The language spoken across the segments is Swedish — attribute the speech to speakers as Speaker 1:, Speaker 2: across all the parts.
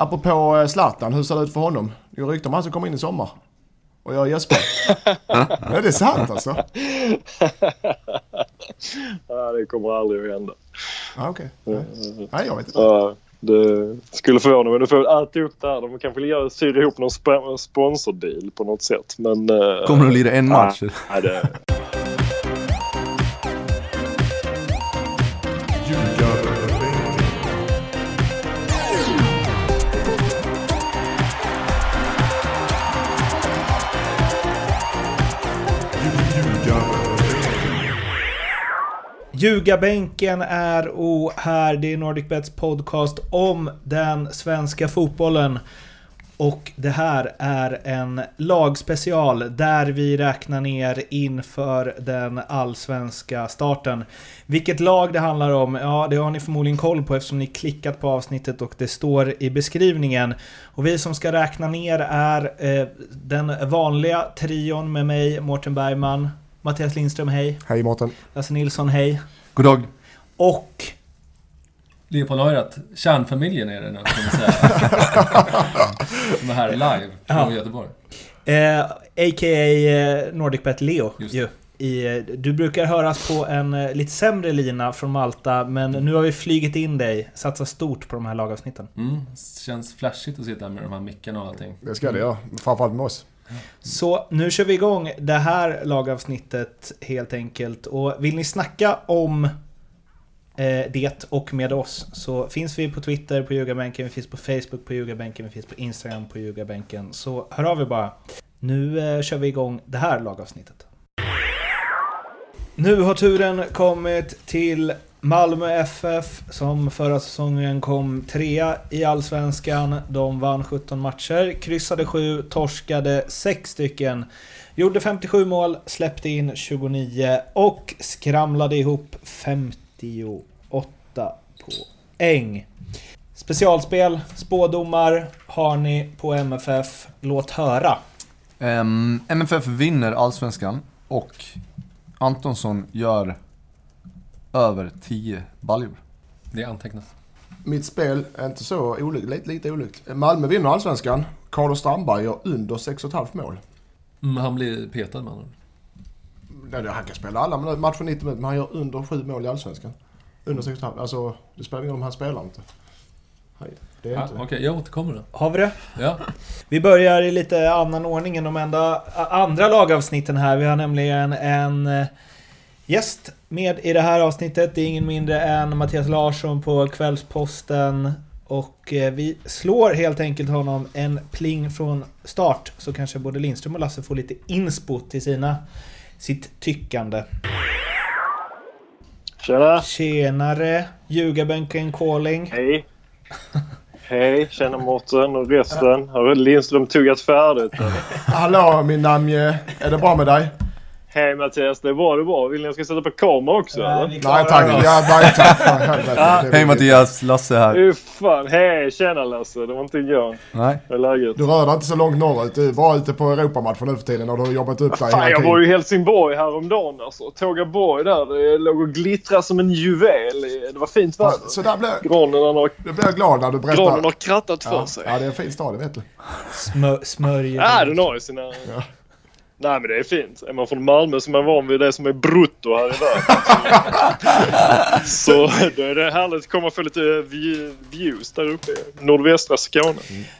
Speaker 1: Apropå eh, Zlatan, hur ser det ut för honom? Det rykten om han ska komma in i sommar. Och jag gäspar. ja, det är sant alltså.
Speaker 2: ja, det kommer aldrig att hända.
Speaker 1: Ah, Okej. Nej. Nej, jag vet inte.
Speaker 2: Ja, det skulle förvåna mig. Du får äta upp det här. De kanske vill syra ihop någon sp- sponsordeal på något sätt. Men... eh,
Speaker 3: Kommer att lira en match.
Speaker 2: Nej, det,
Speaker 4: Ljugarbänken är o här. Det är NordicBets podcast om den svenska fotbollen. Och det här är en lagspecial där vi räknar ner inför den allsvenska starten. Vilket lag det handlar om, ja det har ni förmodligen koll på eftersom ni klickat på avsnittet och det står i beskrivningen. Och vi som ska räkna ner är eh, den vanliga trion med mig, Mårten Bergman, Mattias Lindström, hej.
Speaker 1: Hej Mårten.
Speaker 4: Lasse Nilsson, hej.
Speaker 3: God dag.
Speaker 4: Och
Speaker 5: Leopold har rätt. Kärnfamiljen är det nu, kan man säga. Som är här live från
Speaker 4: Ja.
Speaker 5: Göteborg.
Speaker 4: eh, a.k.a. eh, NordicBet Leo.
Speaker 5: Just
Speaker 4: Ju. I, eh, du brukar höras på en eh, lite sämre lina från Malta, men nu har vi flygit in dig. Satsat stort på de här lagavsnitten.
Speaker 5: Mm. Känns flashigt att sitta med de här mickarna och allting.
Speaker 1: Det ska det göra. Framförallt med oss.
Speaker 4: Så nu kör vi igång det här lagavsnittet helt enkelt. Och vill ni snacka om eh, det och med oss så finns vi på Twitter på Ljugarbänken, vi finns på Facebook på Ljugarbänken, vi finns på Instagram på Ljugarbänken. Så hör av er bara. Nu eh, kör vi igång det här lagavsnittet. Nu har turen kommit till Malmö FF som förra säsongen kom trea i Allsvenskan. De vann 17 matcher, kryssade 7, torskade 6 stycken. Gjorde 57 mål, släppte in 29 och skramlade ihop 58 poäng. Specialspel, spådomar har ni på MFF. Låt höra.
Speaker 3: Um, MFF vinner Allsvenskan och Antonsson gör över 10 baljor.
Speaker 5: Det är antecknat.
Speaker 1: Mitt spel är inte så olikt, lite, lite olikt. Malmö vinner allsvenskan. Carlos Strandberg gör under 6,5 mål.
Speaker 5: Mm, han blir petad med andra.
Speaker 1: Nej, Han kan spela alla matcher 90 minuter, men han gör under 7 mål i allsvenskan. Under 6,5. Alltså, det spelar ingen roll om han spelar inte. Det är
Speaker 5: Ah,
Speaker 1: inte...
Speaker 5: Okej, jag återkommer då.
Speaker 4: Har vi det?
Speaker 5: Ja.
Speaker 4: Vi börjar i lite annan ordning än de enda andra lagavsnitten här. Vi har nämligen en eh, gäst med i det här avsnittet. Det är ingen mindre än Mattias Larsson på Kvällsposten. Och eh, vi slår helt enkelt honom en pling från start. Så kanske både Lindström och Lasse får lite inspo till sina, sitt tyckande.
Speaker 2: tjena!
Speaker 4: Tjenare! Ljugarbänken calling.
Speaker 2: Hej! Hej! Tjena Mårten och resten. Har Lindström tuggat färdigt?
Speaker 1: Hallå min namn, är det bra med dig?
Speaker 2: Hej Mattias, det är bra det är bra. Vill ni att jag ska sätta på kamera också eller?
Speaker 1: Nej tack, ja, nej tack
Speaker 3: Hej. Mattias, Lasse här.
Speaker 2: Fy fan! Hej! Tjena Lasse! Det var inte jag.
Speaker 3: Nej.
Speaker 2: Hur är läget?
Speaker 1: Du rör dig inte så långt norrut. Du är bara ute på Europamatcher nu för tiden och du har jobbat upp dig
Speaker 2: Fan,
Speaker 1: hela
Speaker 2: jag var ju i Helsingborg häromdagen alltså. Tågaborg där. Det låg och glittrade som en juvel. Det var fint
Speaker 1: Ja,
Speaker 2: väder.
Speaker 1: Så där blir,
Speaker 2: Granen har,
Speaker 1: jag glad när du
Speaker 2: granen har krattat för
Speaker 1: Ja,
Speaker 2: sig.
Speaker 1: ja, det är en fin stad, det vet du.
Speaker 4: Smör, smörjer.
Speaker 2: Ja, den har ju sina... Nej men det är fint. Är man från Malmö så är man van vid det som är brutto här i världen. så då är det härligt att komma och få lite view- views där uppe i nordvästra Skåne.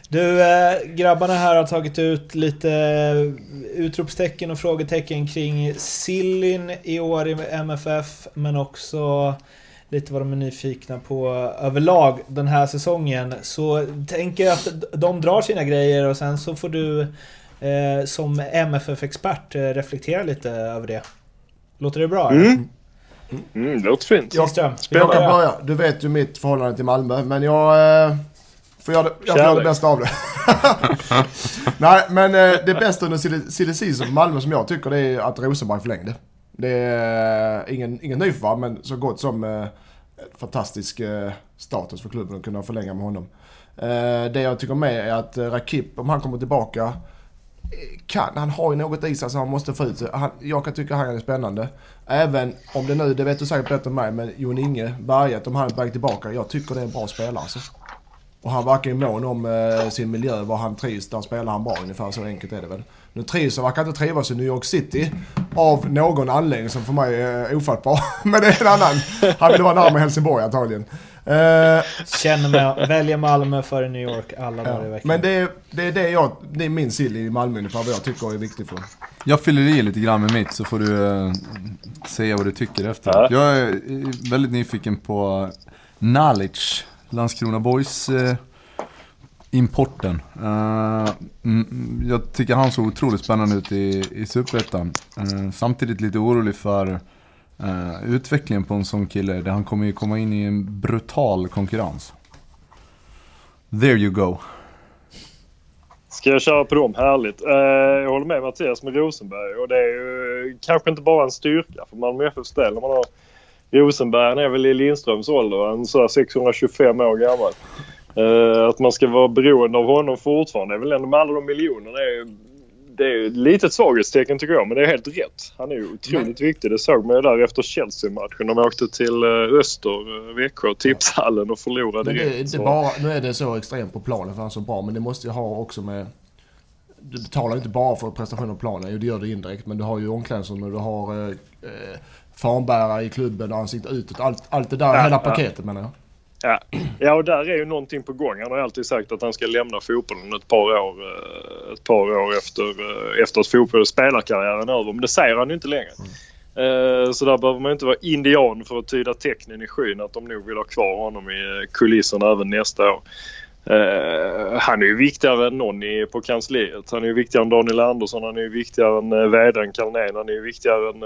Speaker 4: Du, eh, grabbarna här har tagit ut lite eh, utropstecken och frågetecken kring Sillyn i år i MFF, men också lite vad de är nyfikna på överlag den här säsongen. Så tänker jag att de drar sina grejer och sen så får du eh, som MFF-expert eh, reflektera lite över det. Låter det bra?
Speaker 2: Mm. Mm, det låter fint.
Speaker 1: Jag, jag kan
Speaker 4: börja.
Speaker 1: Du vet ju mitt förhållande till Malmö, men jag eh, får göra det, jag får göra det bästa av det. Nej, men eh, det bästa under silly silly season Malmö som jag tycker det är att Rosenberg förlängde. Det är eh, ingen, ingen nyförvärv, men så gott som eh, fantastisk eh, status för klubben att kunna förlänga med honom. Eh, det jag tycker med är att eh, Rakip, om han kommer tillbaka, kan, han har ju något i sig som han måste få ut. Han, jag kan tycka han är spännande. Även om det nu, det vet du säkert bättre än mig, men Jon Inge, Berget, om han är på väg tillbaka. Jag tycker det är en bra spelare alltså. Och han verkar ju mån om eh, sin miljö, var han trivs, där spelar han bra ungefär. Så enkelt är det väl. Nu trivs han, verkar inte trivas i New York City av någon anledning som för mig är ofattbar. Men det är en annan. Han vill vara närmare Helsingborg antagligen. Eh,
Speaker 4: Känner mig, väljer Malmö före New York alla dagar i veckan.
Speaker 1: men det är, det är det jag, det är min sill i Malmö ungefär vad jag tycker är viktigt för.
Speaker 3: Jag fyller i lite grann med mitt så får du eh, säga vad du tycker efter.
Speaker 2: Ja.
Speaker 3: Jag är eh, väldigt nyfiken på Knowledge, Landskrona Boys eh, importen. Mm, jag tycker han såg otroligt spännande ut i, i Superettan. Eh, samtidigt lite orolig för Eh, utvecklingen på en sån kille. Där han kommer ju komma in i en brutal konkurrens. There you go.
Speaker 2: Ska jag köra på dem? Härligt. Uh, jag håller med Mattias med Rosenberg och det är ju eh, kanske inte bara en styrka för Malmö FFs del. När man har Rosenberg, är väl i Lindströms ålder, han är så här 625 år gammal. Uh, att man ska vara beroende av honom fortfarande, är väl ändå med alla de miljonerna, är ju, det är ju ett litet svaghetstecken tycker jag, men det är helt rätt. Han är ju otroligt viktig. Det såg man ju där efter Chelsea-matchen. De åkte till eh, Öster, eh, Växjö, Tipshallen och förlorade
Speaker 1: Men det
Speaker 2: direkt. Så-
Speaker 1: bara, nu är det så extremt på planen för han är så bra, men det måste ju ha också med... Du betalar inte bara för prestationen på planen, jo det gör du indirekt, men du har ju omklädningsrum och du har eh, eh, fanbärare i klubben och ansikte utåt. Allt, allt det där,
Speaker 2: Ja,
Speaker 1: hela
Speaker 2: ja.
Speaker 1: paketet menar jag.
Speaker 2: Ja. ja, och där är ju någonting på gång. Han har alltid sagt att han ska lämna fotbollen ett par år, eh, ett par år efter, eh, efter att fotboll spelarkarriären är över. Men det säger han ju inte längre. Eh, Så där behöver man inte vara indian för att tyda tecknen i skyn att de nog vill ha kvar honom i kulisserna även nästa år. Han är ju viktigare än någon på kansliet. Han är ju viktigare än Daniel Andersson, han är ju viktigare än vdn Carlnén, han är ju viktigare än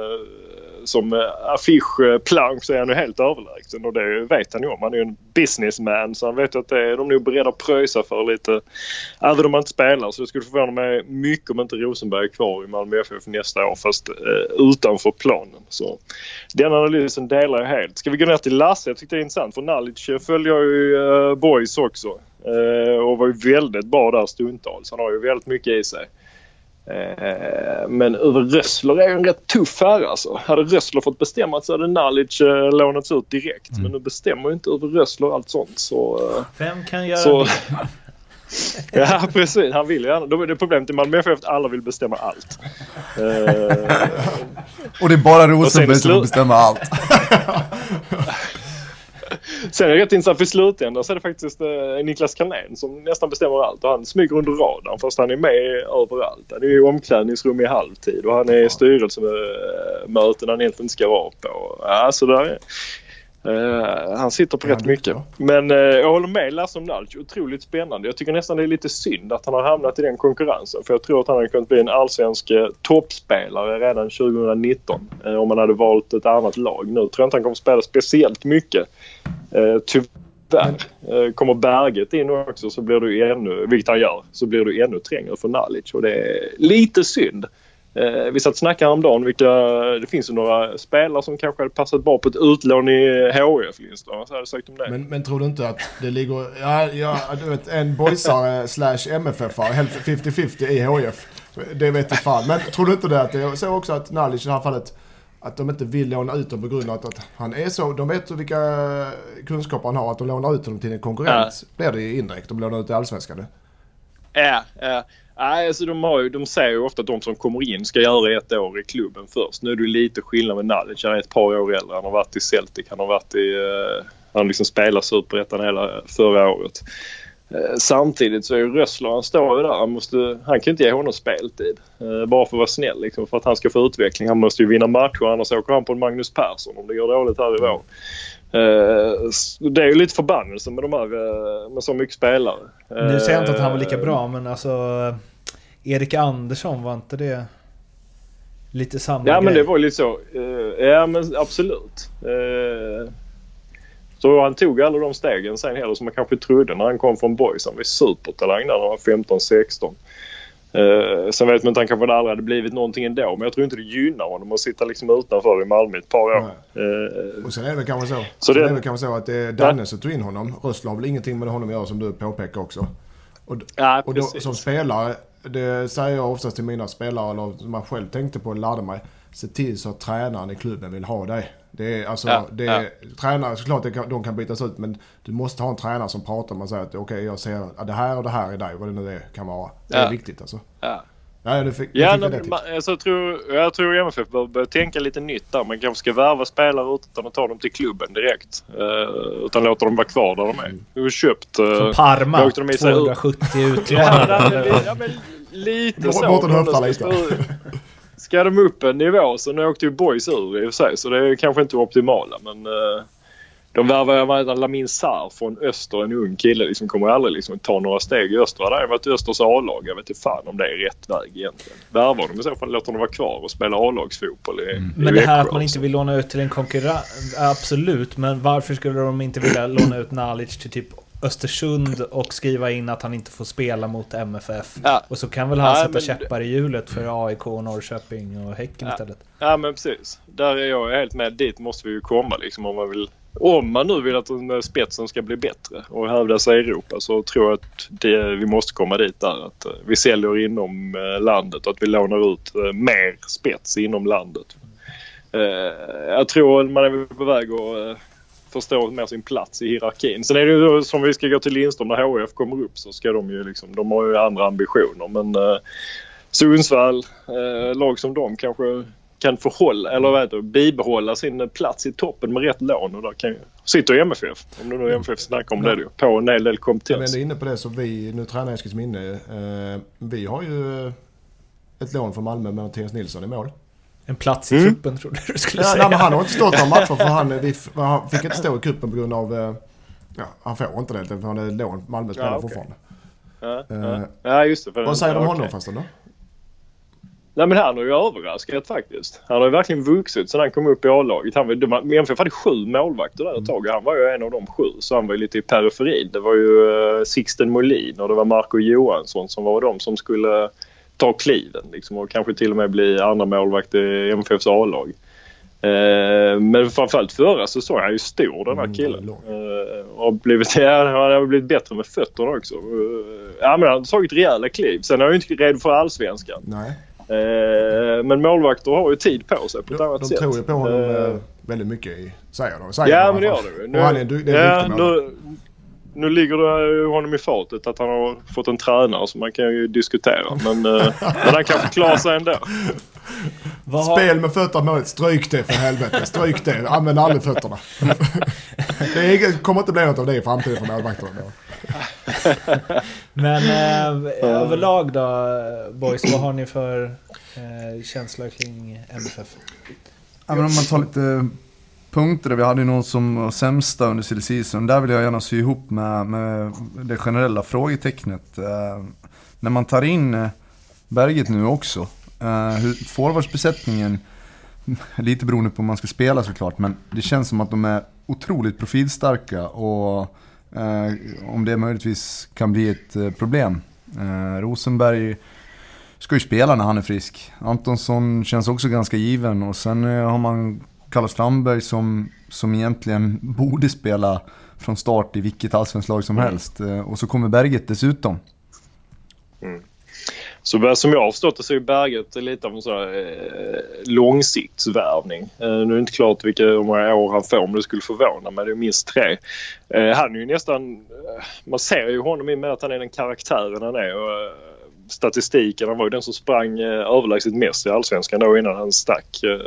Speaker 2: som eh, affischplank så är han ju helt överlägsen och det vet han ju om. Han är ju en businessman så han vet att det är de nog beredda att pröjsa för lite även om han inte spelar. Så det skulle förvåna mig mycket om inte Rosenberg är kvar i Malmö FF nästa år fast eh, utanför planen. Så den analysen delar jag helt. Ska vi gå ner till Lasse? Jag tyckte det är intressant för Nalic följer ju eh, Boys också. Eh, och var ju väldigt bra där stundtals. Han har ju väldigt mycket i sig. Eh, men Uwe Rössler är ju en rätt tuff herre alltså. Hade Rössler fått bestämma så hade Nalic eh, lånats ut direkt. Men nu bestämmer ju inte Uwe Rössler allt sånt. Så, eh,
Speaker 4: Vem kan göra
Speaker 2: så...
Speaker 4: det?
Speaker 2: ja precis, han vill ju gärna. Då är det problemet i Malmö FF att alla vill bestämma allt.
Speaker 3: Och det är bara Rosenberg som får bestämma allt.
Speaker 2: Sen är det rätt intressant för i slutändan så är det faktiskt eh, Niklas Carlén som nästan bestämmer allt och han smyger under radarn fast han är med överallt. Han är i omklädningsrum i halvtid och han är i styrelsemöten han egentligen inte ska vara på. Ja, så där eh, han sitter på
Speaker 1: Ja,
Speaker 2: rätt mycket.
Speaker 1: tror
Speaker 2: Men eh, jag håller med Lasse om Nalc. Otroligt spännande. Jag tycker nästan det är lite synd att han har hamnat i den konkurrensen. För jag tror att han hade kunnat bli en allsvensk eh, toppspelare redan 2019 eh, om han hade valt ett annat lag. Nu tror jag inte han kommer spela speciellt mycket. Tyvärr. Eh, kommer Berget in också så blir du ännu, vilket han gör, så blir du ännu trängre för Nalic och det är lite synd. Eh, vi satt och snackade om dagen vilka, det finns ju några spelare som kanske hade passat bra på ett utlån i HIF Lindström. Vad hade du sagt om det?
Speaker 1: Men, men tror du inte att det ligger, ja, ja du vet en boysare slash MFF-are, helt 50-50 i HIF. Det vet jag fan. Men tror du inte det att det är så också att Nalic i det här fallet, att de inte vill låna ut dem på grund av att, att han är så, de vet vilka kunskaper han har, att de lånar ut honom till en konkurrent. Blir det ju indirekt, de lånar ut till Allsvenskan.
Speaker 2: Ja, ja. Nej, alltså de, har ju, de säger ju ofta att de som kommer in ska göra ett år i klubben först. Nu är det ju lite skillnad med Nalic. Han är ett par år äldre. Han har varit i Celtic. Han har varit i... Uh, han liksom spelat Superettan hela förra året. Eh, samtidigt så är ju Rössler, han står ju där. Han, måste, han kan inte ge honom speltid. Eh, bara för att vara snäll liksom, för att han ska få utveckling. Han måste ju vinna matcher annars åker han på en Magnus Persson om det går dåligt här i vår. Eh, det är ju lite förbannelse med de här, eh, med så mycket spelare.
Speaker 4: Nu säger jag inte att han var lika
Speaker 2: Eh,
Speaker 4: bra, men alltså... Erik Andersson, var inte det lite samma
Speaker 2: Ja men
Speaker 4: grej?
Speaker 2: det var ju lite så. Ja men absolut. Så han tog alla de stegen sen heller som man kanske trodde när han kom från Boys. Han var supertalang där när han var 15-16. Uh, sen vet man inte, han kanske aldrig hade blivit någonting ändå. Men jag tror inte det gynnar honom att sitta liksom utanför i Malmö ett par år. Eh,
Speaker 1: Och sen är det kanske så,
Speaker 2: Så det-
Speaker 1: är det kanske så att det är Danne som tog in honom. Rössler har väl ingenting med honom att göra som du påpekar också. Och,
Speaker 2: ja,
Speaker 1: Och då, som spelare, det säger jag oftast till mina spelare, eller som jag själv tänkte på och lärde mig. Se till så att tränaren i klubben vill ha dig. Det är, alltså,
Speaker 2: Ja,
Speaker 1: det
Speaker 2: ja.
Speaker 1: är, Tränare, såklart det kan, de kan bytas ut men du måste ha en tränare som pratar med sig att okej jag ser att det här och det här är dig, vad det nu är, kan vara. Det är
Speaker 2: Ja.
Speaker 1: viktigt alltså.
Speaker 2: Ja.
Speaker 1: Ja, du fick,
Speaker 2: Ja,
Speaker 1: du fick
Speaker 2: nej,
Speaker 1: det
Speaker 2: men man, alltså, jag, tror, jag tror MFF bör börja tänka lite nytt där. Man kanske ska värva spelare utan att ta dem till klubben direkt. Uh, utan låta dem vara kvar där de är. Du har köpt... Uh,
Speaker 4: Som Parma.
Speaker 2: då åkte de i sig ut.
Speaker 4: 270
Speaker 2: ja,
Speaker 4: utlånade.
Speaker 2: li- ja, men lite så.
Speaker 1: Mårten höftar lite.
Speaker 2: ska- de upp en nivå så nu åkte ju Boys ur i och för sig så det är kanske inte optimala men uh, de värvar ju Lamin Sarr från Öster, en ung kille. Liksom kommer aldrig liksom ta några steg i Öster. Det har varit Östers A-lag. Jag vet inte fan om det är rätt väg egentligen. Värvar de i så fall låter de vara kvar och spela A-lagsfotboll i, i
Speaker 4: Men det här att man inte vill låna ut till en konkurrent, absolut. Men varför skulle de inte vilja låna ut Nalic till typ Östersund och skriva in att han inte får spela mot MFF?
Speaker 2: Ja.
Speaker 4: Och så kan väl han
Speaker 2: Nej,
Speaker 4: sätta
Speaker 2: men-
Speaker 4: käppar i hjulet för AIK, Norrköping och Häcken
Speaker 2: Ja.
Speaker 4: istället.
Speaker 2: Ja men precis. Där är jag helt med. Dit måste vi ju komma liksom om man vill. Om man nu vill att spetsen ska bli bättre och hävda sig i Europa så tror jag att det, vi måste komma dit där. Att eh, vi säljer inom eh, landet och att vi lånar ut eh, mer spets inom landet. Jag tror man är på väg att förstå mer sin plats i hierarkin. Sen är det ju som vi ska gå till Lindström när HF kommer upp så ska de ju liksom, de har ju andra ambitioner men eh, Sundsvall, eh, lag som de kanske kan förhålla, eller vad heter det, bibehålla sin plats i toppen med rätt lån. Och där kan ju, sitter MFF, om det nu är MFF snackar om det då, på en hel del
Speaker 1: Jag är
Speaker 2: kompetens.
Speaker 1: ändå inne på det så vi, nu tränar Eskilsminne. Eh, vi har ju ett lån från Malmö med Mattias Nilsson i mål.
Speaker 4: En plats i
Speaker 2: Mm.
Speaker 4: truppen trodde du skulle
Speaker 1: Ja,
Speaker 4: säga.
Speaker 1: nej, men han har inte stått några matcher för han, vi, han fick inte stå i cupen på grund av... eh, Ja, han får inte det för han är lån. Malmö spelar
Speaker 2: Ja, okej.
Speaker 1: fortfarande.
Speaker 2: Ja,
Speaker 1: Eh,
Speaker 2: ja. ja just det. För
Speaker 1: Vad säger du om honom
Speaker 2: okej.
Speaker 1: förresten då?
Speaker 2: Nej men han har ju överraskat faktiskt. Han har ju verkligen vuxit sedan han kom upp i A-laget. Han var, de, MFF hade sju målvakter där ett tag och han var ju en av de sju. Så han var ju lite i periferin. Det var ju uh, Sixten Molin och det var Marco Johansson som var de som skulle ta kliven liksom, och kanske till och med bli andra målvakt i MFFs A-lag. Eh, men framförallt förra säsongen, han är ju stor den här
Speaker 1: Mm,
Speaker 2: killen. Eh, och blivit, ja, han har blivit bättre med fötterna också. Eh, ja, men han har tagit rejäla kliv. Sen är han ju inte redo för allsvenskan.
Speaker 1: Nej.
Speaker 2: Eh, men målvakter har ju tid på sig på ett
Speaker 1: De,
Speaker 2: annat
Speaker 1: de
Speaker 2: sätt.
Speaker 1: tror ju på honom
Speaker 2: Eh,
Speaker 1: väldigt mycket i... Säger de. Säger
Speaker 2: Ja
Speaker 1: de
Speaker 2: men det gör ju. Nu,
Speaker 1: Och han är, en du- det är en
Speaker 2: ja,
Speaker 1: duktig målvakt.
Speaker 2: Nu, ligger det honom i fatet att han har fått en tränare så man kan ju diskutera. Men, eh, men han kanske klarar sig ändå.
Speaker 4: Har,
Speaker 1: Spel med fötterna målet. Stryk det för helvete. Stryk det. Använd aldrig fötterna. det kommer inte bli något av det i framtiden för målvakterna.
Speaker 4: men eh, överlag då, boys, vad har ni för eh, känsla kring MFF?
Speaker 3: Ja, men om man tar lite punkter. Vi hade ju någon som var sämsta under silly season. Där vill jag gärna sy ihop med, med det generella frågetecknet. Eh, när man tar in eh, Berget nu också. Eh, hur, forwardsbesättningen, lite beroende på om man ska spela såklart, men det känns som att de är otroligt profilstarka och eh, om det möjligtvis kan bli ett eh, problem. Eh, Rosenberg ska ju spela när han är frisk. Antonsson känns också ganska given och sen eh, har man Kalle Strandberg som, som egentligen borde spela från start i vilket allsvenskt lag som helst. Eh, Och så kommer Berget dessutom.
Speaker 2: Så vad- som jag har förstått det så är Berget lite av en sån här, eh, långsiktsvärvning. Eh, nu är det inte klart vilka hur många år han får men det skulle förvåna mig. Det är minst tre. Eh, han är ju nästan... Eh, man ser ju honom i och med att han är den karaktären han är. Och, eh, statistiken, han var ju den som sprang eh, överlägset mest i Allsvenskan då innan han stack. Eh,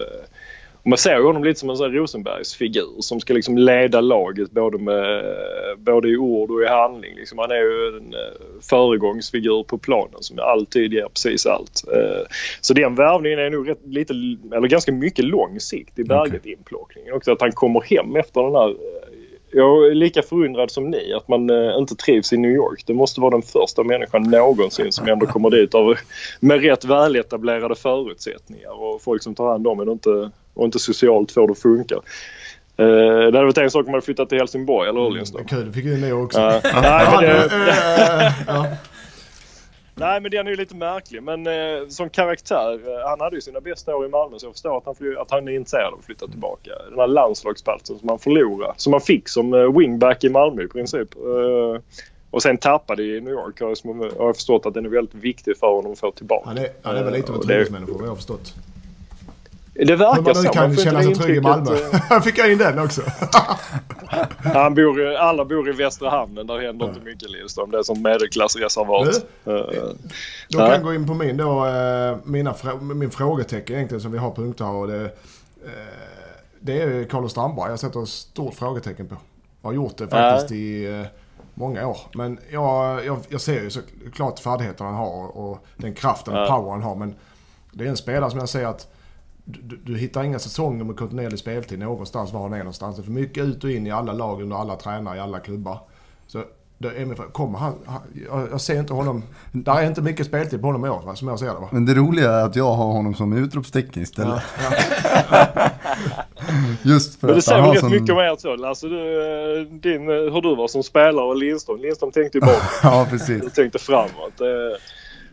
Speaker 2: man ser honom lite som en sån här Rosenbergs figur som ska liksom leda laget både, med, både i ord och i handling. Liksom han är ju en eh, föregångsfigur på planen som alltid ger precis allt. Eh, Så den värvningen är nog rätt, lite, eller ganska mycket lång sikt i berget inplockningen. Också att han kommer hem efter den här eh, jag är lika förundrad som ni att man eh, inte trivs i New York. Det måste vara den första människan någonsin som ändå kommer dit av, med rätt väletablerade förutsättningar och folk som tar hand om en och inte, och inte socialt får det att funka. Eh, det hade varit en sak om man hade flyttat till Helsingborg eller hur Lindström?
Speaker 1: Kul, du fick ju det också.
Speaker 2: Ja. Nej, men det,
Speaker 1: Eh.
Speaker 2: Nej men den är ju lite märklig men eh, som karaktär, eh, han hade ju sina bästa år i Malmö så jag förstår att han, fly- att han är intresserad av att flytta tillbaka. Den här landslagsplatsen som han förlorade, som han fick som wingback i Malmö i princip. Och sen tappade i New York har jag, förstått att den är väldigt viktig för honom att få tillbaka.
Speaker 1: Han är, han är väl lite av en
Speaker 2: det-
Speaker 1: trygghetsmänniska vad jag har förstått.
Speaker 2: Det verkar
Speaker 1: man
Speaker 2: så. Man
Speaker 1: kan känna sig trygg i Malmö.
Speaker 2: intrycket, eh,
Speaker 1: Här fick jag in den också.
Speaker 2: Han bor, i- alla bor i Västra Hamnen. Där händer inte mycket Lindström. Det är som medelklassreservat. Eh,
Speaker 1: Då
Speaker 2: Nej.
Speaker 1: kan jag gå in på min, då, eh, mina, min frågetecken egentligen som vi har punkter här. Det, eh, det är Carlos Strandberg. Jag sätter ett stort frågetecken på. Jag har gjort det faktiskt i eh, många år. Men jag, jag, jag ser ju såklart färdigheterna han har och den kraften och
Speaker 2: Ja.
Speaker 1: power han har. Men det är en spelare som jag säger att du, du hittar inga säsonger med kontinuerlig speltid någonstans var han är någonstans. Det är för mycket ut och in i alla lag under alla tränare i alla klubbar. Så då är min fråga, kommer han, han jag, ser inte honom, där är inte mycket speltid på honom i år va, som jag ser det va?
Speaker 3: Men det roliga är att jag har honom som utropstecken istället. Just för
Speaker 2: Men det säger väl rätt
Speaker 3: sån...
Speaker 2: mycket mer så. Alltså, du, eh, din, eh, hur du var som spelare och Lindström. Lindström tänkte ju bak.
Speaker 3: Ja, precis.
Speaker 2: Jag tänkte framåt.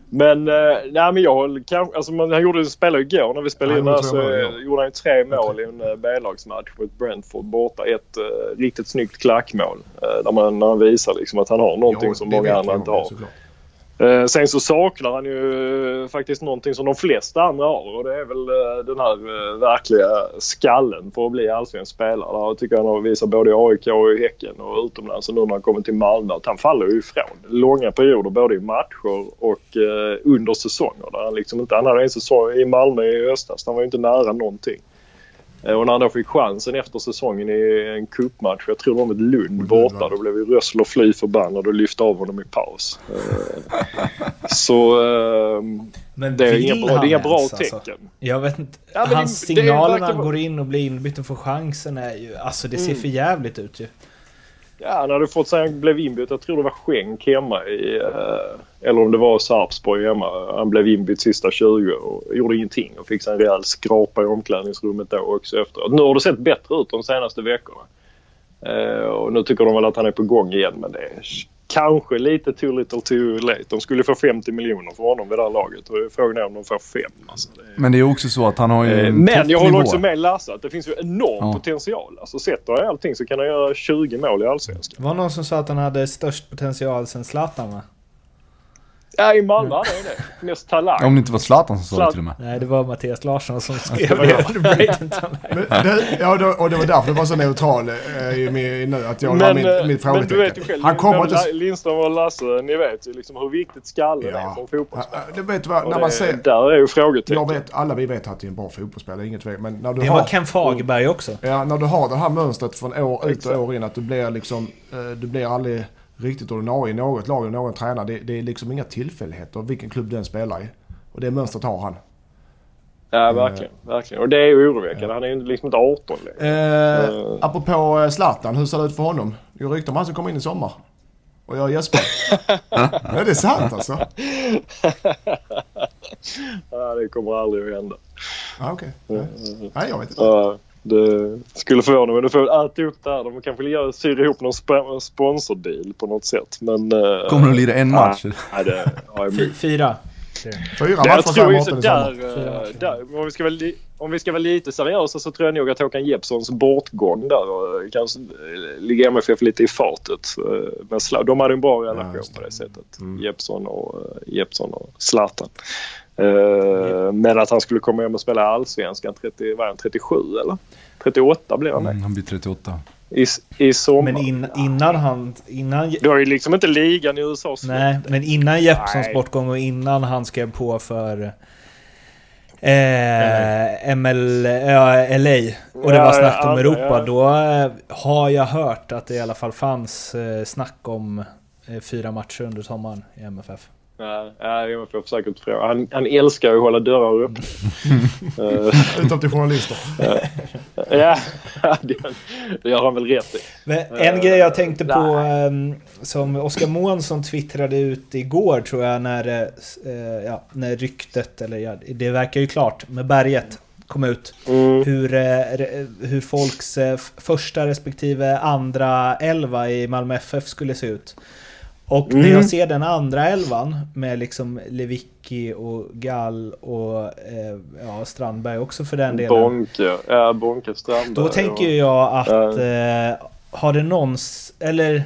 Speaker 2: Men, eh, nej men jag kanske, alltså man, han gjorde, spelade igår när vi spelade in där
Speaker 1: tre
Speaker 2: så gjorde han ju tre mål i en eh, B-lagsmatch mot Brentford borta. Ett eh, riktigt snyggt klackmål. Eh, där man, när han visar liksom att han har någonting
Speaker 1: Ja,
Speaker 2: som många andra inte har.
Speaker 1: såklart.
Speaker 2: Eh, sen så saknar han ju eh, faktiskt någonting som de flesta andra har och det är väl eh, den här verkliga skallen för att bli allsvensk spelare. Det tycker jag han har visat både i AIK och i Häcken och utomlands och nu när han kommer till Malmö att han faller ju ifrån. Långa perioder både i matcher och under säsonger. Där han, liksom inte, han hade en säsong i Malmö i höstas. Han var ju inte nära någonting. Eh, Och när han då fick chansen efter säsongen i en cupmatch, jag tror det var mot Lund borta, då blev ju Rössler fly förbannad och lyfte av honom i paus. Eh, Så eh,
Speaker 4: Men
Speaker 2: det är inga bra, det är inga bra
Speaker 4: ens, alltså?
Speaker 2: tecken.
Speaker 4: Jag vet inte.
Speaker 2: Ja,
Speaker 4: Hans
Speaker 2: det
Speaker 4: signaler när han går in och blir inbytt och får chansen är ju... Alltså det ser
Speaker 2: Mm.
Speaker 4: för jävligt ut ju.
Speaker 2: Ja, han hade fått sig, han blev inbytt, jag tror det var Schenk hemma i, eh, eller om det var Sarpsborg hemma. Han blev inbytt sista 20 och gjorde ingenting och fick sig en rejäl skrapa i omklädningsrummet då också efteråt. Nu har det sett bättre ut de senaste veckorna. Eh, och nu tycker de väl att han är på gång igen men det är kanske lite too little too late. De skulle få 50 miljoner för honom vid det här laget och frågan är om de får fem. Alltså, det är...
Speaker 3: Men det är också så att han har ju
Speaker 2: Eh,
Speaker 3: en
Speaker 2: Men jag håller också med Lasse att det finns ju enorm
Speaker 3: Ja.
Speaker 2: potential. Alltså sätter han allting så kan han göra 20 mål i Allsvenskan.
Speaker 4: Det var någon som sa att han hade störst potential sen Zlatan va?
Speaker 2: Ja, i Malmö hade han det. Mest talang.
Speaker 3: Om det inte var Zlatan som sa det till och med.
Speaker 4: Nej, det var Mattias Larsson som skrev det Bradenton.
Speaker 1: Men det, ja, då, och det var därför det var så neutral eh, nu, att jag la
Speaker 2: Men,
Speaker 1: min,
Speaker 2: eh,
Speaker 1: mitt
Speaker 2: men du vet ju
Speaker 1: frågetecken.
Speaker 2: själv,
Speaker 1: Han kommer inte...
Speaker 2: Lindström och Lasse, ni vet ju liksom hur viktigt skallen är för en
Speaker 1: Ja,
Speaker 2: fotbollsspelare.
Speaker 1: det vet du vad, när man ser...
Speaker 2: Där är ju frågetecken.
Speaker 1: Jag vet, alla vi vet att det är en bra fotbollsspelare, inget tvekan. Men när du
Speaker 4: Det
Speaker 1: har...
Speaker 4: var Ken Fagerberg också.
Speaker 1: Ja, när du har det här mönstret från år ut och år in att du blir liksom, eh, du blir aldrig riktigt ordinarie i något lag och någon tränare. Det, det är liksom inga tillfälligheter vilken klubb den spelar i. Och det mönstret har han.
Speaker 2: Ja, verkligen. verkligen. Och det är ju oroväckande. Han är ju liksom inte 18 längre.
Speaker 1: Eh, apropå eh, Zlatan, hur ser det ut för honom? Ju rykten om han ska komma in i sommar. Och jag gäspar. ja, det är sant alltså.
Speaker 2: Ja, det kommer aldrig att hända.
Speaker 1: Ja, okej. Nej. Nej, jag vet inte.
Speaker 2: Ja, det skulle förvåna mig. Du får äta upp det här. De kanske gör- syr ihop någon sp- sponsordeal på något sätt. Men... eh,
Speaker 3: Kommer att lira en match.
Speaker 2: Nej, det har jag
Speaker 4: Fy- Fyra.
Speaker 1: Fyra
Speaker 2: Det,
Speaker 1: matcher
Speaker 2: jag tror ju
Speaker 1: säger
Speaker 2: så där,
Speaker 1: sommar.
Speaker 2: eh, där om, vi ska vara om vi ska vara lite seriösa så tror jag nog att Håkan Jeppssons bortgång där och eh, kanske ligger MFF lite i fatet. Men de hade en bra relation
Speaker 1: det.
Speaker 2: på det sättet.
Speaker 1: Mm.
Speaker 2: Jeppsson, och, Jeppsson och Zlatan. Eh, Men att han skulle komma hem och spela Allsvenskan, 30, var han 37 eller? 38 blev han.
Speaker 3: Mm, han blir 38.
Speaker 2: I, I sommar.
Speaker 4: Men in, innan han... Innan,
Speaker 2: Du har ju liksom inte ligan i USA slut.
Speaker 4: nej, men innan Jeppssons bortgång och innan han skrev på för... Eh, ML, ja, LA och det
Speaker 2: Ja,
Speaker 4: var snack om
Speaker 2: ja,
Speaker 4: Europa.
Speaker 2: ja.
Speaker 4: Då eh, har jag hört att det i alla fall fanns eh, snack om fyra matcher under sommaren i MFF.
Speaker 2: Ja, ja, MFF säkert fråga. Han, han älskar ju att hålla dörrar öppna. Eh,
Speaker 1: Utom till journalister.
Speaker 2: Ja, det, det gör han väl rätt i.
Speaker 4: Men en grej jag tänkte på
Speaker 2: nej.
Speaker 4: ehm, som Oskar Månsson twittrade ut igår tror jag när, eh, eh, ja, när ryktet, eller ja, det verkar ju klart, med berget kom ut.
Speaker 2: Mm.
Speaker 4: Hur, eh, hur folks första respektive andra elva i Malmö FF skulle se ut. Och när
Speaker 2: Mm.
Speaker 4: jag ser den andra elvan med liksom Lewicki och Gall och eh, ja, Strandberg också för den delen.
Speaker 2: Bonke, ja Bonke Strandberg.
Speaker 4: Då tänker jag att eh, har det någons, eller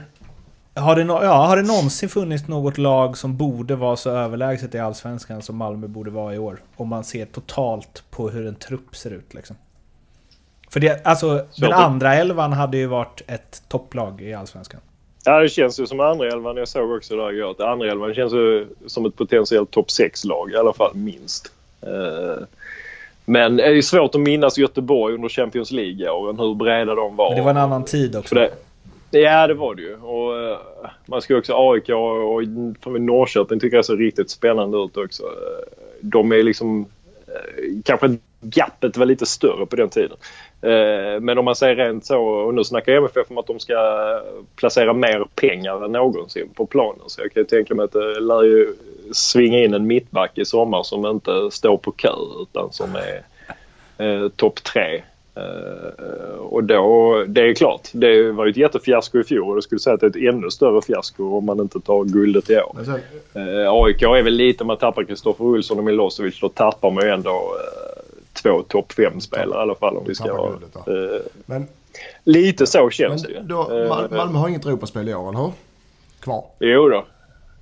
Speaker 4: Har det, no ja, har det någonsin funnits något lag som borde vara så överlägset i Allsvenskan som Malmö borde vara i år? Om man ser totalt på hur en trupp ser ut liksom. För det, alltså, den andra elvan hade ju varit ett topplag i Allsvenskan.
Speaker 2: Ja, det känns ju som andra elvan. Jag såg också där igår att andra elvan känns ju som ett potentiellt topp 6-lag i alla fall, minst. Uh, men det är ju svårt att minnas Göteborg under Champions League-åren, hur breda de var.
Speaker 4: Men det var en annan tid också.
Speaker 2: Det, ja, det var det ju. Och, uh, man ska också AIK och, Norrköping tycker jag ser riktigt spännande ut också. Uh, de är liksom... kanske gapet var lite större på den tiden. Eh, men om man säger rent så, och nu snackar MFF om att de ska placera mer pengar än någonsin på planen. Så jag kan tänka mig att det lär ju svinga in en mittback i sommar som inte står på kö utan som är eh, topp tre. Eh, och då, det är klart, det var ju ett jättefiasko i fjol och jag skulle säga att det är ett ännu större fiasko om man inte tar guldet i år. Sen, eh, AIK är väl lite, man tappar Kristoffer Olsson och Milosevic, då tappar man ju ändå eh, två topp fem spelare i alla fall om vi ska vara... Eh, men, lite så känns
Speaker 1: men
Speaker 2: det
Speaker 1: då, eh, Mal Malmö har inget Europaspel i år, eller hur? Kvar?
Speaker 2: Jo då.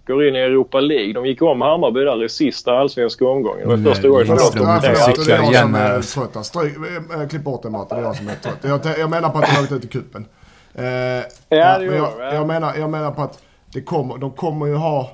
Speaker 2: Går in i Europa League. De gick om Hammarby där i sista allsvenska omgången. Det var första gången de
Speaker 1: åkte Det är jag som är trött. Stryk, äh, klipp bort den Matte, det är jag som är trött. Jag, jag menar på att de har åkt ut i cupen. Uh, ja, ja, men jag, jag, menar, jag menar på att det kommer, de kommer ju ha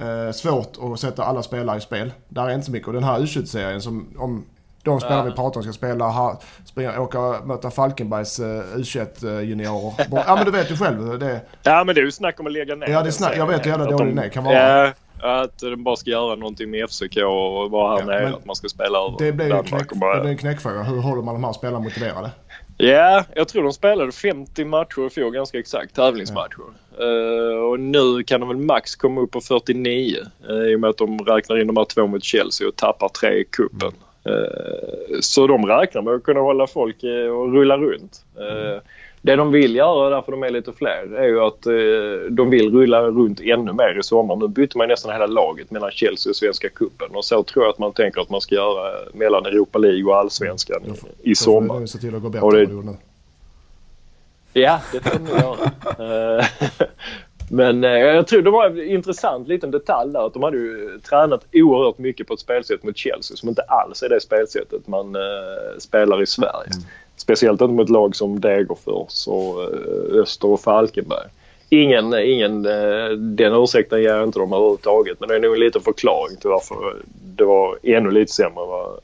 Speaker 1: uh, svårt att sätta alla spelare i spel. Där är inte så mycket. Och den här U21-serien som om de spelare vi pratar om ska spela, ha, springa, åka möta Falkenbergs uh, U21-juniorer. ja men du vet ju själv. Det...
Speaker 2: Ja men det är ju snack om att lägga ner.
Speaker 1: Ja det är snack, jag vet hur jävla dålig den. Kan vara.
Speaker 2: Ja, att de bara ska göra någonting med FCK och vara här ja, nere. Att man ska spela över
Speaker 1: Det blir knäck, bara... det blir en knäckfråga. Hur håller man de här spelarna motiverade?
Speaker 2: Ja, jag tror de spelade 50 matcher i fjol ganska exakt. Tävlingsmatcher. Ja. Uh, och nu kan de väl max komma upp på 49. Uh, I och med att de räknar in de här två mot Chelsea och tappar tre i cupen. Eh, så de räknar med att kunna hålla folk eh, och rulla runt. Mm. Det de vill göra, därför de är lite fler, är ju att de vill rulla runt ännu mer i sommar. Nu byter man nästan hela laget mellan Chelsea och Svenska Cupen och så tror jag att man tänker att man ska göra mellan Europa League och Allsvenskan i, i sommar. Då får
Speaker 1: se till att gå bättre det.
Speaker 2: Ja, det får de göra. Men eh, jag tror det var en intressant liten detalj där att de hade ju tränat oerhört mycket på ett spelsätt mot Chelsea som inte alls är det spelsättet man eh, spelar i Sverige. Mm. Speciellt inte mot lag som Degerfors och eh, Öster och Falkenberg. Ingen, ingen, eh, den ursäkten ger jag inte dem överhuvudtaget men det är nog en liten förklaring till varför det var ännu lite sämre vad,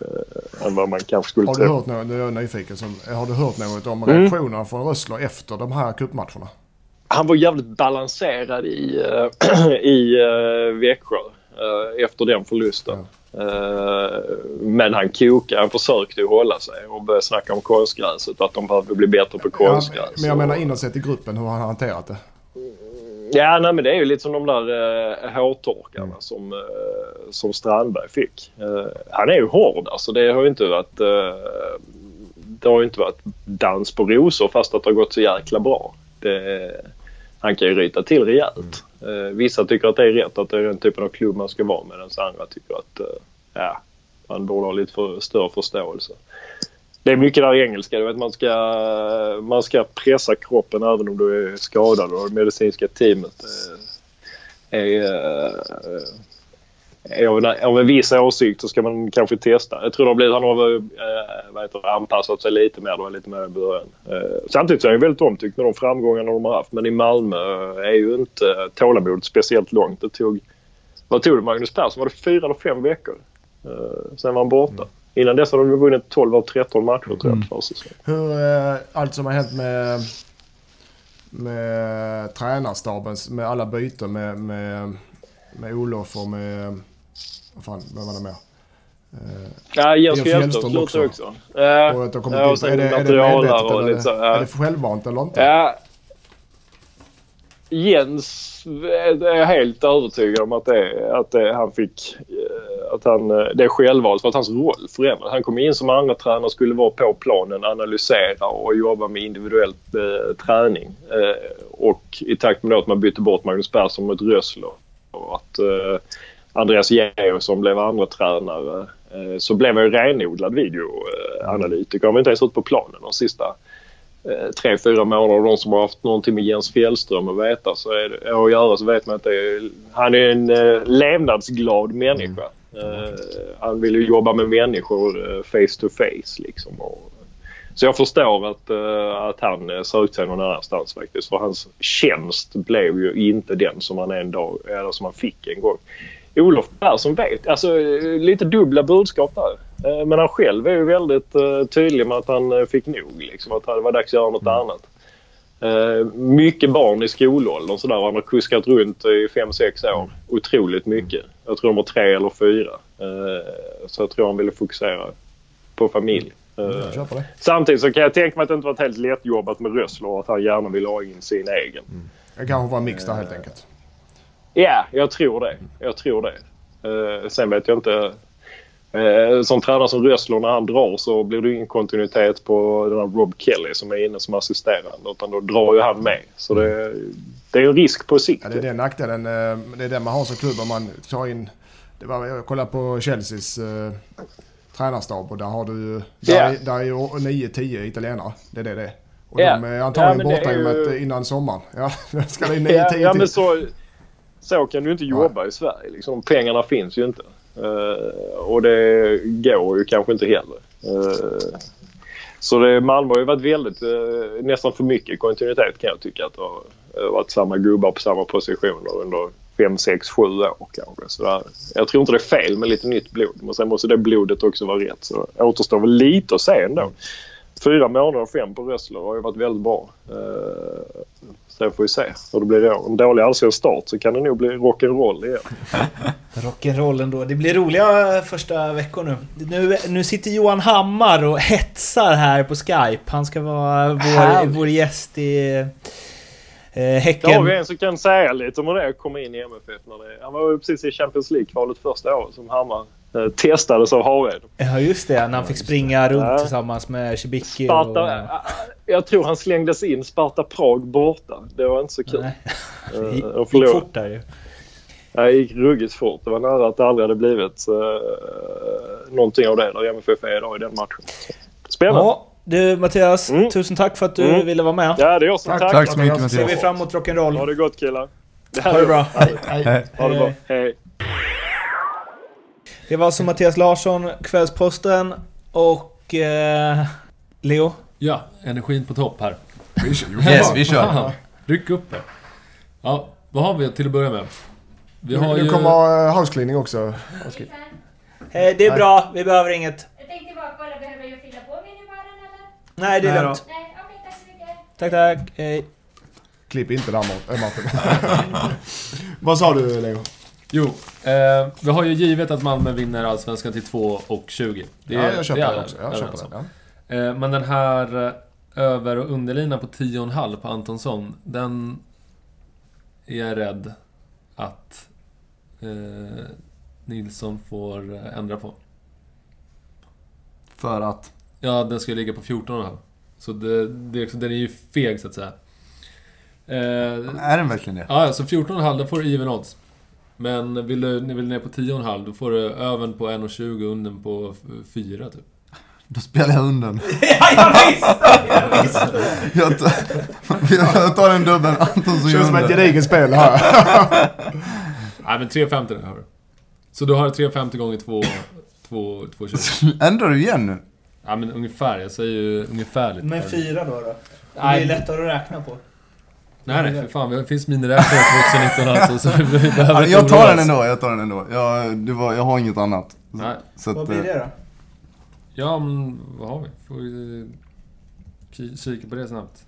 Speaker 2: eh, än vad man kanske skulle
Speaker 1: har
Speaker 2: tro.
Speaker 1: Du hört något, nu är jag nyfiken, har du hört något om mm. reaktionerna mm. från Rössler efter de här cupmatcherna?
Speaker 2: Han var jävligt balanserad i, uh, i uh, Växjö uh, efter den förlusten. Men han kokade, han försökte ju hålla sig och började snacka om konstgräset att de behövde bli bättre på konstgräs. Ja,
Speaker 1: men jag menar inåt sett i gruppen, hur har han hanterat det?
Speaker 2: Ja, nej, men det är ju lite som de där uh, hårtorkarna mm. som, uh, som Strandberg fick. Uh, han är ju hård alltså. Det har ju inte varit, uh, det har inte varit dans på rosor fast att det har gått så jäkla bra. Det, han kan ju ryta till rejält. Mm. Eh, vissa tycker att det är rätt att det är den typen av klubb man ska vara med. medan andra tycker att eh, ja, man borde ha lite för, större förståelse. Det är mycket där i engelska. Du vet, man, ska, man ska pressa kroppen även om du är skadad och det medicinska teamet eh, är, är av en, viss åsikt så ska man kanske testa. Jag tror att han har eh, vad heter, anpassat sig lite mer då, lite mer i början. Eh, samtidigt så är han väldigt omtyckt med de framgångarna de har haft. Men i Malmö är ju inte tålamodet speciellt långt. Det tog, vad tog det Magnus Persson? Var det fyra eller fem veckor? Eh, sen var han borta. Mm. Innan dess hade de vunnit 12 av 13 matcher tror jag. Mm.
Speaker 1: Hur, eh, allt som har hänt med, med tränarstaben, med alla byten med, med, med Olof och med vad fan, vem var det mer?
Speaker 2: Uh, ja, Jens Fjällström slutar också. också.
Speaker 1: Uh, och att de ja, och är, det, är det medvetet eller så, ja. är det självvant eller inte?
Speaker 2: Ja. Jens är jag helt övertygad om att, det, att det, han fick... Eh, att han, det är självvalt för att hans roll förändrades. Han kom in som andra tränare och skulle vara på planen, analysera och jobba med individuell eh, träning. Eh, och i takt med att man bytte bort Magnus Persson mot Rössler och att eh, Andreas Geo som blev andra tränare eh, så blev jag renodlad videoanalytiker. Han var inte ens ute på planen de sista eh, tre, fyra månaderna. de som har haft någonting med Jens Fjällström att veta så är det, att göra så vet man att det är, han är en eh, levnadsglad människa. Mm. han vill ju jobba med människor face to face liksom. Så jag förstår att, att han sökte sig någon annanstans faktiskt. För hans tjänst blev ju inte den som han en dag, eller som han fick en gång. Olof Persson vet, alltså lite dubbla budskap där. Eh, Men han själv är ju väldigt eh, tydlig med att han eh, fick nog. Liksom, att det var dags att göra något annat. Eh, mycket barn i skolåldern sådär. Han har kuskat runt i 5-6 år. Otroligt mycket. Jag tror de var tre eller fyra. Så jag tror han ville fokusera på familj.
Speaker 1: Det.
Speaker 2: Samtidigt så kan jag tänka mig att det inte varit helt lätt jobbat med Rössler och att han gärna vill ha in sin egen.
Speaker 1: Det kanske var en mix där helt enkelt.
Speaker 2: Ja, jag tror det. Jag tror det. Eh, sen vet jag inte. Eh, som tränare som Rössler när han drar så blir det ingen kontinuitet på den här Rob Kelly som är inne som assisterande. Utan då drar ju han med. Så det, det är en risk på sikt.
Speaker 1: Ja, det är den nackdelen. eh, Det är den man har som klubb om man tar in... Det var, jag kollade på Chelseas eh, tränarstab och där har du. Där, är, där är ju 9-10 italienare. Det är det det är. Och
Speaker 2: Ja.
Speaker 1: de är antagligen
Speaker 2: Ja, men
Speaker 1: borta
Speaker 2: ju-
Speaker 1: innan sommaren. Ja, ska det 9-10
Speaker 2: Ja, ja, men
Speaker 1: till.
Speaker 2: så, så kan du inte jobba i Sverige. Liksom. Pengarna finns ju inte. Eh, och det går ju kanske inte heller. Eh, så det, Malmö har ju varit väldigt, eh, nästan för mycket kontinuitet kan jag tycka. Att det har varit samma gubbar på samma positioner under 5, 6, 7 år kanske. Så där, jag tror inte det är fel med lite nytt blod. Men sen måste det blodet också vara rätt. Så det återstår väl lite att se ändå. Fyra månader och fem på Rössler har ju varit väldigt bra. Eh, Sen får vi se hur det blir i år. En dålig allsvensk start så kan det nog bli rock'n'roll igen.
Speaker 4: Rock'n'roll ändå. Det blir roliga första veckor nu. nu. Nu sitter Johan Hammar och hetsar här på Skype. Han ska vara vår, vår gäst i eh,
Speaker 2: Då har
Speaker 4: Häcken.
Speaker 2: vi en som kan säga lite om hur det är att komma in i MFF. När det, han var ju precis i Champions League-kvalet första året som Hammar testades av Hared.
Speaker 4: Ja just det, när han fick springa runt
Speaker 2: Ja.
Speaker 4: tillsammans med Cibicki
Speaker 2: Sparta,
Speaker 4: och...
Speaker 2: Jag tror han slängdes in Sparta Prag borta. Det var inte så kul.
Speaker 4: Nej.
Speaker 2: Eh,
Speaker 4: Det
Speaker 2: och
Speaker 4: gick
Speaker 2: förlorade.
Speaker 4: fort där ju.
Speaker 2: Ja, Det gick ruggigt fort. Det var nära att det aldrig hade blivit uh, någonting av det där MFF är idag i den matchen. Spännande. Ja,
Speaker 4: Ja, du Mattias.
Speaker 2: Mm.
Speaker 4: Tusen tack för att du
Speaker 2: Mm.
Speaker 4: ville vara med.
Speaker 2: det är jag som
Speaker 1: Tack.
Speaker 2: tackar.
Speaker 3: Tack så mycket
Speaker 1: Ser
Speaker 4: Ser vi
Speaker 3: Mattias.
Speaker 4: fram emot
Speaker 2: Ha
Speaker 4: rock'n'roll.
Speaker 2: det gott killar.
Speaker 4: Ha det bra.
Speaker 1: Hej, hej.
Speaker 3: Hej.
Speaker 2: Ha det bra. Hej.
Speaker 4: Det var alltså Mattias Larsson, Kvällsposten och... Eh, Leo?
Speaker 5: Ja, energin på topp här.
Speaker 3: Yes, vi kör.
Speaker 5: Ryck upp det. Ja, vad har vi till att börja med? Vi har
Speaker 1: Nu
Speaker 5: ju...
Speaker 1: kommer uh, house cleaning också.
Speaker 6: Hejsan.
Speaker 4: Eh, det är bra, vi behöver inget.
Speaker 6: Jag tänkte bara kolla, behöver jag fylla på minibaren eller?
Speaker 4: Nej, det är
Speaker 3: Nej då.
Speaker 4: lugnt.
Speaker 6: Nej, okej, tack så mycket.
Speaker 4: Tack, tack. Hej.
Speaker 1: Klipp inte där Mart- Martin. Vad sa du Leo?
Speaker 5: Jo, eh, vi har ju givet att Malmö vinner Allsvenskan till 2 och 20. Det
Speaker 1: Ja, jag köper
Speaker 5: det är
Speaker 1: den också. Jag köper
Speaker 5: om.
Speaker 1: den. Ja.
Speaker 5: Eh, men den här eh, över och underlinan på 10,5 på Antonsson, den är jag rädd att eh, Nilsson får eh, ändra på.
Speaker 3: För att...
Speaker 5: Ja, den ska ligga på 14,5. Så det, det, är den är ju feg så att säga. Eh,
Speaker 3: Är den verkligen det?
Speaker 5: Ja, så 14,5 då får du even odds. Men vill du, vill du ner på 10,5 då får du övern på 1,20 och undern på f- 4 typ.
Speaker 3: Då spelar jag under.
Speaker 4: Ja, jag visste! Jag visste!
Speaker 3: Jag tar, jag tar en dubbel, Anton som
Speaker 1: Känns som ett gediget spel här.
Speaker 5: Nej men 3,50 där har du. Så du har 3,50 gånger 2, 2, 2,20.
Speaker 3: Ändrar du igen nu?
Speaker 5: Ja men ungefär, jag säger ju ungefärligt.
Speaker 4: Men fyra då då? Det blir lättare att räkna på.
Speaker 5: Nej nej, för fan. Det finns miniräknare 2019 alltså. Så vi behöver inte
Speaker 3: jag tar den ändå, jag tar den ändå. Jag, det var, jag har inget annat.
Speaker 5: Nej.
Speaker 3: Så att,
Speaker 4: Vad blir
Speaker 3: eh,
Speaker 4: det då?
Speaker 5: Ja men vad har vi? Får vi ki- kika på det snabbt.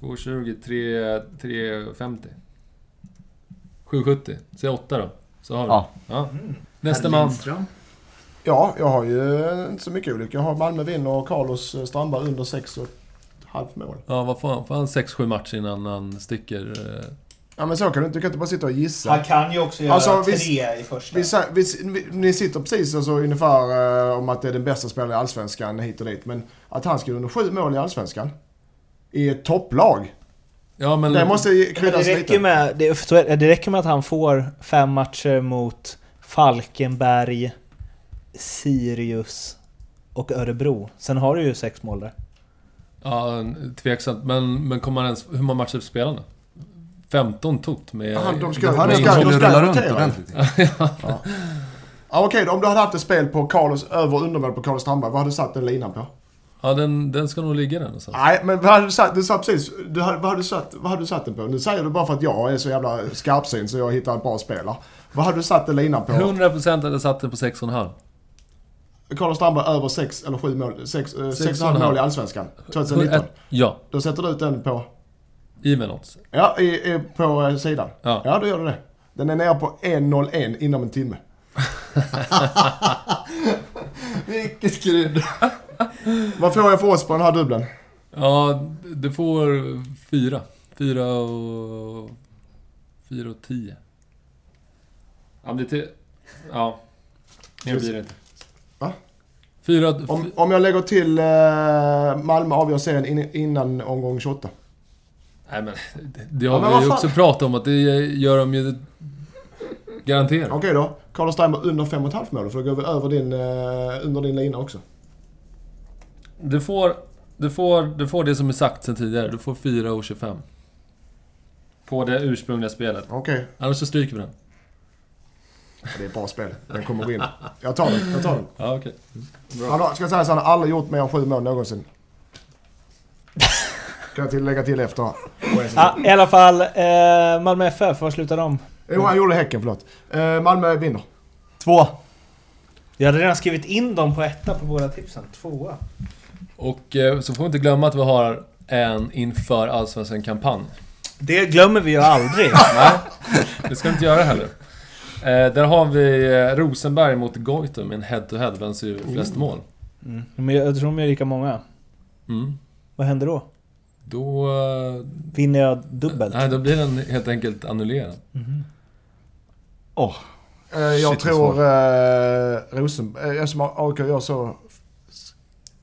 Speaker 5: 2,20, 3, 3,50. 7,70. Säg 8 då. Så har vi.
Speaker 3: Ja.
Speaker 5: ja. Nästa man.
Speaker 1: Ja, jag har ju inte så mycket olika. Jag har Malmö vinner och Carlos eh, Strandberg under 6 och ett halvt mål.
Speaker 5: Ja, vad får han? Får han 6-7 matcher innan han sticker? eh?
Speaker 1: Ja men så kan du inte. Du kan inte bara sitta och gissa.
Speaker 4: Han kan ju också göra
Speaker 1: Alltså,
Speaker 4: tre
Speaker 1: vi-
Speaker 4: i första.
Speaker 1: Vi, vi, vi, ni sitter precis alltså ungefär eh, om att det är den bästa spelaren i Allsvenskan hit och dit. Men att han skulle under sju mål i Allsvenskan. I ett topplag.
Speaker 5: Ja, men...
Speaker 1: Det måste
Speaker 4: det,
Speaker 1: kryddas
Speaker 4: räcker
Speaker 1: lite.
Speaker 4: med, det det räcker med att han får fem matcher mot Falkenberg, Sirius och Örebro. Sen har du ju sex mål där.
Speaker 5: Ja, tveksamt. Men, men kommer han ens... Hur många matcher spelar han? 15 tot med...
Speaker 1: Ja, de ska-
Speaker 3: Han
Speaker 1: de
Speaker 3: ska
Speaker 1: de ska
Speaker 3: rulla runt ordentligt.
Speaker 1: Ja, okej då, om du hade haft ett spel på Carlos, över och undermål på Carlos Strandberg, vad hade du satt den linan på?
Speaker 5: Ja, den, den ska nog ligga där någonstans.
Speaker 1: Nej, men vad hade du satt? Du sa precis, du vad, hade du satt, vad hade du satt den på? Nu säger du bara för att jag är så jävla skarpsyn så jag hittar ett bra spelare. Vad hade du satt den linan på?
Speaker 5: 100% hade satt den på 6,5.
Speaker 1: Carlos Strandberg över 6 eller 7 mål, 6, eh,
Speaker 5: Sex
Speaker 1: 6,5
Speaker 5: och en halv.
Speaker 1: mål i Allsvenskan 2019.
Speaker 5: Ja,
Speaker 1: Då sätter du ut den på,
Speaker 5: even odds.
Speaker 1: ja, i, i, på eh, sidan.
Speaker 5: Ja.
Speaker 1: Ja, då gör du det. Den är nere på 1,01 inom en timme.
Speaker 3: Vilket skrydd.
Speaker 1: Vad får jag för oss på den här dubbeln?
Speaker 5: Ja, du får fyra. Fyra och... Fyra och tio. Ja, det är till... Ja. Mer blir det inte. Fyra...
Speaker 1: Om, om jag lägger till eh, Malmö avgör serien in, innan omgång 28.
Speaker 5: Nej men, det, det
Speaker 1: Ja,
Speaker 5: har
Speaker 1: men
Speaker 5: vi ju också pratat om att det gör de ju garanterat.
Speaker 1: Okej då. Carlos Strandberg under 5,5 mål. För då går vi över din, eh, under din lina också.
Speaker 5: Du får, du, får, du får det som är sagt sen tidigare. Du får 4 och 25. På det ursprungliga spelet.
Speaker 1: Okej.
Speaker 5: Annars så stryker vi den.
Speaker 1: Det är ett bra spel. Den kommer gå in. Jag tar den. Jag tar den.
Speaker 5: Ja, okej.
Speaker 1: Han har, ska jag säga så han har aldrig gjort mer än 7 mål någonsin. Kan jag till, lägga till efter.
Speaker 4: Ja, I alla fall, eh, Malmö FF, var slutar de?
Speaker 1: Jo, han gjorde Häcken, förlåt. Eh, Malmö vinner.
Speaker 3: Två.
Speaker 4: Jag hade redan skrivit in dem på etta på båda tipsen. Tvåa.
Speaker 5: Och eh, så får vi inte glömma att vi har en inför Allsvenskan-kampanj.
Speaker 4: Det glömmer vi ju aldrig.
Speaker 5: Nej, det ska vi inte göra heller. Eh, där har vi eh, Rosenberg mot Goitom, en head-to-head, vem ser ju flest mål?
Speaker 4: Mm. Men jag tror de är lika många.
Speaker 5: Mm.
Speaker 4: Vad händer då?
Speaker 5: Då... Eh,
Speaker 4: Vinner jag dubbelt?
Speaker 5: nej, då blir den helt enkelt annullerad.
Speaker 3: Åh.
Speaker 1: Eh, jag
Speaker 3: Shit,
Speaker 1: tror eh, Rosenberg... Eh, eftersom AIK gör så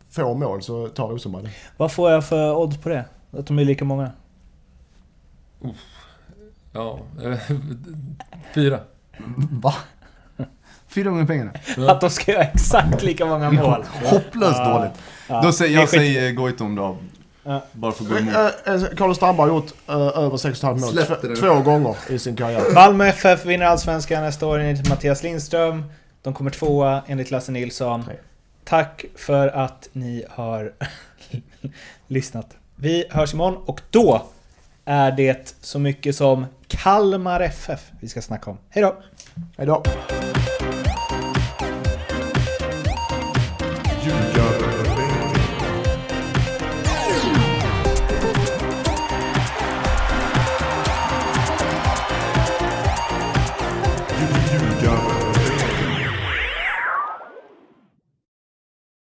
Speaker 1: få mål så tar Rosenberg det.
Speaker 4: Vad får jag för odds på det? Att de är lika många?
Speaker 5: Ja, eh, fyra.
Speaker 3: Va? Fyra gånger pengarna.
Speaker 4: Att de ska göra exakt lika många mål?
Speaker 3: Hopplöst
Speaker 4: Ja.
Speaker 3: dåligt.
Speaker 4: Ja,
Speaker 3: Då säger, jag
Speaker 4: skit-
Speaker 3: säger Goitom då.
Speaker 4: Ja.
Speaker 3: Bara för att gå emot.
Speaker 1: Eh, eh, Carlos Strandberg har gjort eh, över 6,5 mål två, gånger i sin karriär.
Speaker 4: Malmö FF vinner Allsvenskan nästa år enligt Mattias Lindström. De kommer tvåa enligt Lasse Nilsson.
Speaker 1: Nej.
Speaker 4: Tack för att ni har lyssnat. Vi hörs imorgon och då är det så mycket som Kalmar FF vi ska snacka om. Hej då!
Speaker 1: Hej då.